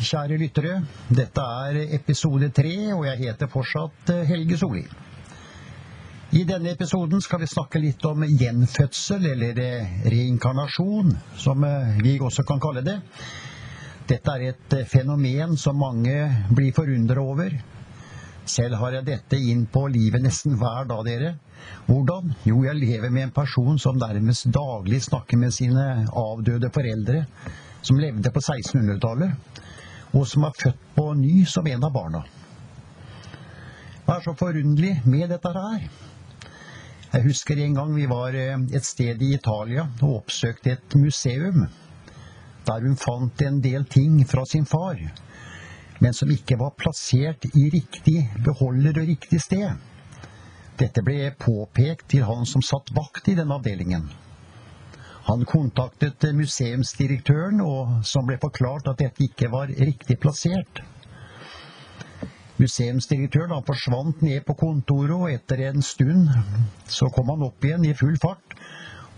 kjære lyttere. Dette er episode tre, og jeg heter fortsatt eh, Helge Solli. I denne episoden skal vi snakke litt om gjenfødsel, eller eh, reinkarnasjon, som eh, vi også kan kalle det. Dette er et fenomen som mange blir forundret over. Selv har jeg dette inn på livet nesten hver dag, dere. Hvordan? Jo, jeg lever med en person som nærmest daglig snakker med sine avdøde foreldre som levde på 1600-tallet, og som er født på ny som en av barna. Hva er så forunderlig med dette her? Jeg husker en gang vi var eh, et sted i Italia og oppsøkte et museum, der hun fant en del ting fra sin far, men som ikke var plassert i riktig beholder og riktig sted. Dette ble påpekt til han som satt vakt i denne avdelingen. Han kontaktet museumsdirektøren, og som ble forklart at dette ikke var riktig plassert. Museumsdirektøren han forsvant ned på kontoret, og etter en stund så kom han opp igjen i full fart.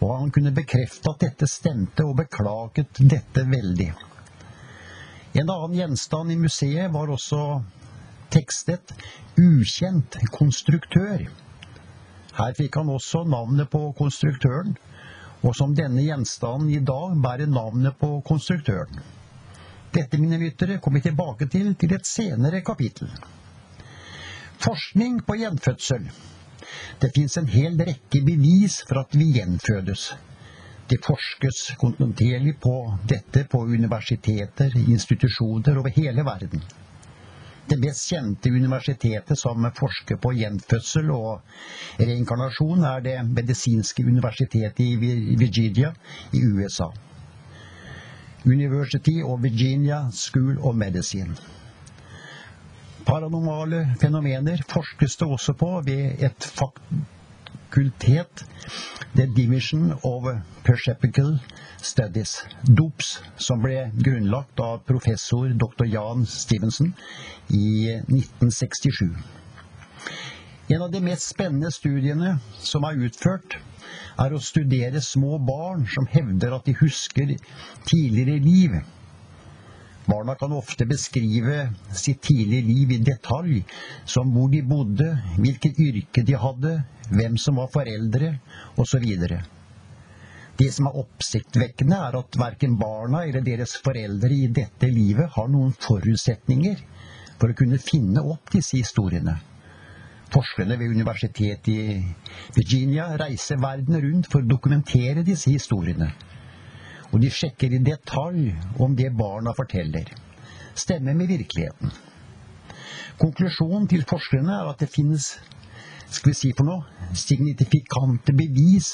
Og han kunne bekrefte at dette stemte, og beklaget dette veldig. En annen gjenstand i museet var også tekstet 'Ukjent konstruktør'. Her fikk han også navnet på konstruktøren, og som denne gjenstanden i dag bærer navnet på konstruktøren. Dette, mine lyttere, kommer vi tilbake til til et senere kapittel. Forskning på gjenfødsel. Det fins en hel rekke bevis for at vi gjenfødes. Det forskes kontinuerlig på dette på universiteter, institusjoner over hele verden. Det mest kjente universitetet som forsker på gjenfødsel og reinkarnasjon, er det medisinske universitetet i Virginia i USA. University of Virginia School of Medicine. Paranormale fenomener forskes det også på ved et fakultet, The Division of Perceptical Studies, DOPS, som ble grunnlagt av professor dr. Jan Stevenson i 1967. En av de mest spennende studiene som er utført, er å studere små barn som hevder at de husker tidligere liv. Barna kan ofte beskrive sitt tidlige liv i detalj, som hvor de bodde, hvilket yrke de hadde, hvem som var foreldre, osv. Det som er oppsiktsvekkende, er at verken barna eller deres foreldre i dette livet har noen forutsetninger for å kunne finne opp disse historiene. Forskerne ved universitetet i Virginia reiser verden rundt for å dokumentere disse historiene. Og de sjekker i detalj om det barna forteller, stemmer med virkeligheten. Konklusjonen til forskerne er at det finnes skal vi si for noe, signifikante bevis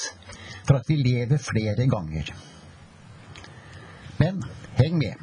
for at vi lever flere ganger. Men heng med.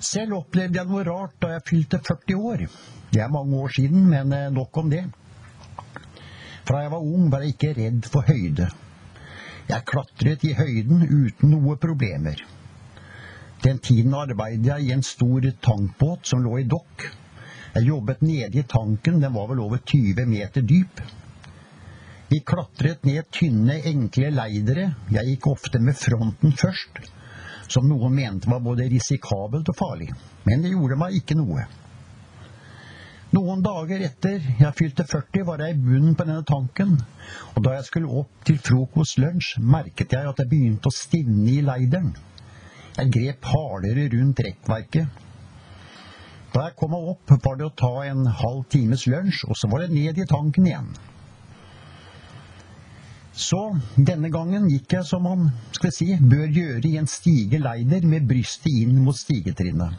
Selv opplevde jeg noe rart da jeg fylte 40 år. Det er mange år siden, men eh, nok om det. Fra jeg var ung var jeg ikke redd for høyde. Jeg klatret i høyden uten noe problemer. Den tiden arbeidet jeg i en stor tankbåt som lå i dokk. Jeg jobbet nede i tanken, den var vel over 20 meter dyp. Vi klatret ned tynne, enkle leidere, jeg gikk ofte med fronten først som noen mente var både risikabelt og farlig. Men det gjorde meg ikke noe. Noen dager etter jeg fylte 40, var jeg i bunnen på denne tanken, og da jeg skulle opp til frokost-lunsj, merket jeg at jeg begynte å stivne i leideren. Jeg grep hardere rundt rekkverket. Da jeg kom meg opp, var det å ta en halv times lunsj, og så var det ned i tanken igjen. Så denne gangen gikk jeg som man skal si, bør gjøre i en stigeleider med brystet inn mot stigetrinnet.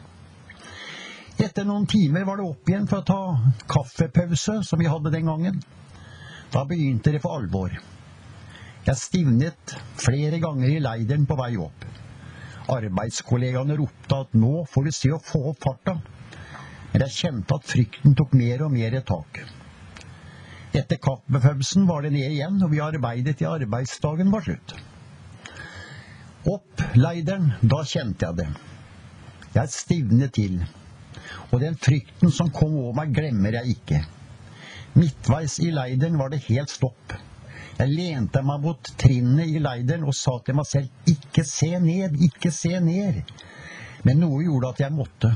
Etter noen timer var det opp igjen for å ta kaffepause, som vi hadde den gangen. Da begynte det for alvor. Jeg stivnet flere ganger i leideren på vei opp. Arbeidskollegaene ropte at nå får du se å få opp farta. Men jeg kjente at frykten tok mer og mer tak. Etter kappbefømsen var det ned igjen, og vi arbeidet til arbeidsdagen var slutt. Opp leideren, da kjente jeg det. Jeg stivnet til. Og den frykten som kom over meg, glemmer jeg ikke. Midtveis i leideren var det helt stopp. Jeg lente meg mot trinnet i leideren og sa til meg selv ikke se ned, ikke se ned. Men noe gjorde at jeg måtte.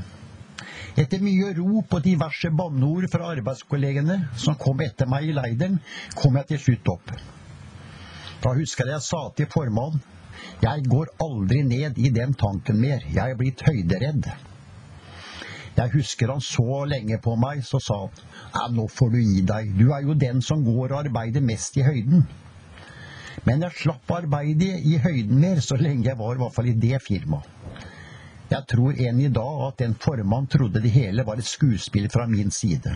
Etter mye rop og diverse banneord fra arbeidskollegene som kom etter meg i leiren, kom jeg til slutt opp. Da husker jeg jeg sa til formannen jeg går aldri ned i den tanken mer, jeg er blitt høyderedd. Jeg husker han så lenge på meg, så sa han nå får du gi deg, du er jo den som går og arbeider mest i høyden. Men jeg slapp arbeidet i høyden mer så lenge jeg var i hvert fall i det firmaet. Jeg tror enn i dag at den formann trodde det hele var et skuespill fra min side.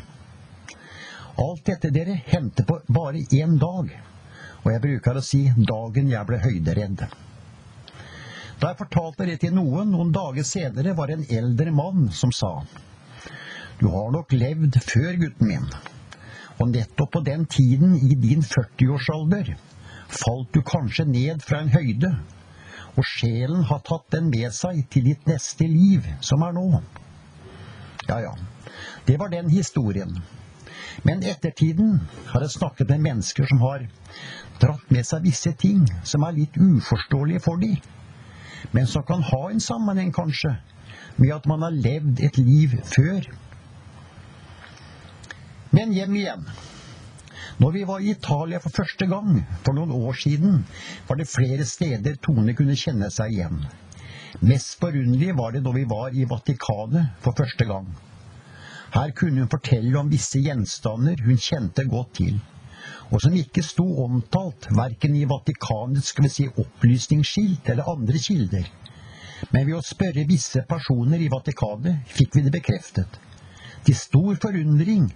Alt dette dere hendte på bare én dag, og jeg bruker å si dagen jeg ble høyderedd. Da jeg fortalte det til noen noen dager senere, var det en eldre mann som sa Du har nok levd før, gutten min, og nettopp på den tiden, i din 40-årsalder, falt du kanskje ned fra en høyde og sjelen har tatt den med seg til ditt neste liv, som er nå. Ja, ja, det var den historien. Men ettertiden har jeg snakket med mennesker som har dratt med seg visse ting som er litt uforståelige for dem, men som kan ha en sammenheng, kanskje, med at man har levd et liv før. Men hjem igjen. Når vi var i Italia for første gang for noen år siden, var det flere steder Tone kunne kjenne seg igjen. Mest forunderlig var det da vi var i Vatikanet for første gang. Her kunne hun fortelle om visse gjenstander hun kjente godt til, og som ikke sto omtalt verken i Vatikanets skal vi si, opplysningsskilt eller andre kilder. Men ved å spørre visse personer i Vatikanet fikk vi det bekreftet. Til stor forundring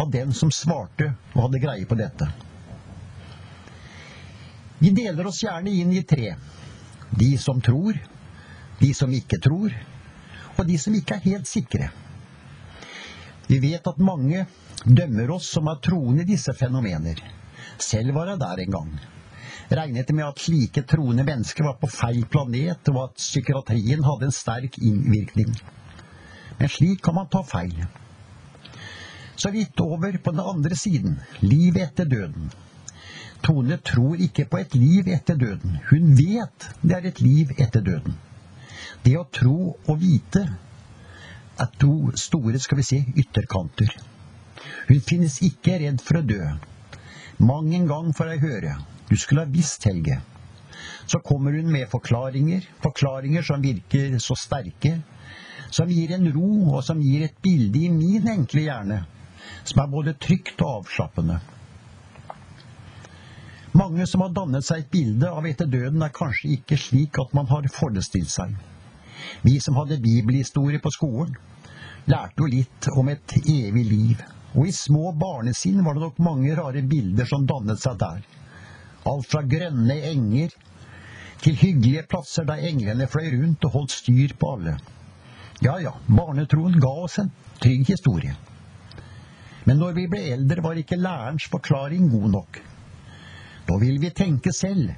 av den som svarte og hadde greie på dette. Vi deler oss gjerne inn i tre. De som tror, de som ikke tror, og de som ikke er helt sikre. Vi vet at mange dømmer oss som er troende i disse fenomener. Selv var jeg der en gang. Regnet med at slike troende mennesker var på feil planet, og at psykiatrien hadde en sterk innvirkning. Men slik kan man ta feil. Så vidt over på den andre siden, livet etter døden. Tone tror ikke på et liv etter døden. Hun vet det er et liv etter døden. Det å tro og vite er to store, skal vi si, ytterkanter. Hun finnes ikke redd for å dø. Mang en gang får jeg høre du skulle ha visst, Helge. Så kommer hun med forklaringer, forklaringer som virker så sterke, som gir en ro, og som gir et bilde i min enkle hjerne som er både trygt og avslappende. Mange som har dannet seg et bilde av etter døden, er kanskje ikke slik at man har forestilt seg. Vi som hadde bibelhistorie på skolen, lærte jo litt om et evig liv, og i små barnesinn var det nok mange rare bilder som dannet seg der. Alt fra grønne enger til hyggelige plasser der englene fløy rundt og holdt styr på alle. Ja ja, barnetroen ga oss en trygg historie. Men når vi ble eldre, var ikke lærerens forklaring god nok. Da ville vi tenke selv,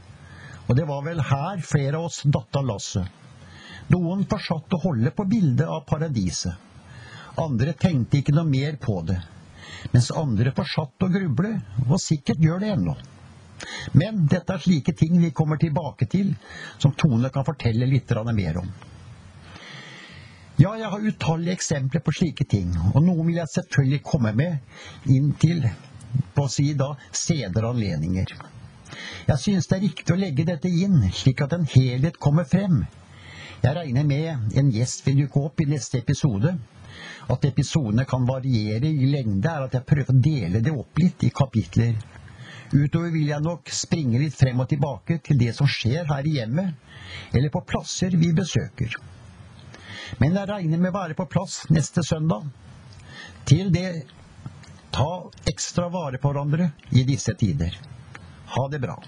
og det var vel her flere av oss datt av lasset. Noen fortsatte å holde på bildet av paradiset. Andre tenkte ikke noe mer på det, mens andre fortsatte å gruble, og sikkert gjør det ennå. Men dette er slike ting vi kommer tilbake til, som Tone kan fortelle litt mer om. Ja, jeg har utallige eksempler på slike ting, og noen vil jeg selvfølgelig komme med inn til på å si da senere anledninger. Jeg synes det er riktig å legge dette inn, slik at en helhet kommer frem. Jeg regner med en gjest vil dukke opp i neste episode. At episodene kan variere i lengde, er at jeg prøver å dele det opp litt i kapitler. Utover vil jeg nok springe litt frem og tilbake til det som skjer her i hjemmet, eller på plasser vi besøker. Men jeg regner med å være på plass neste søndag. Til det, ta ekstra vare på hverandre i disse tider. Ha det bra.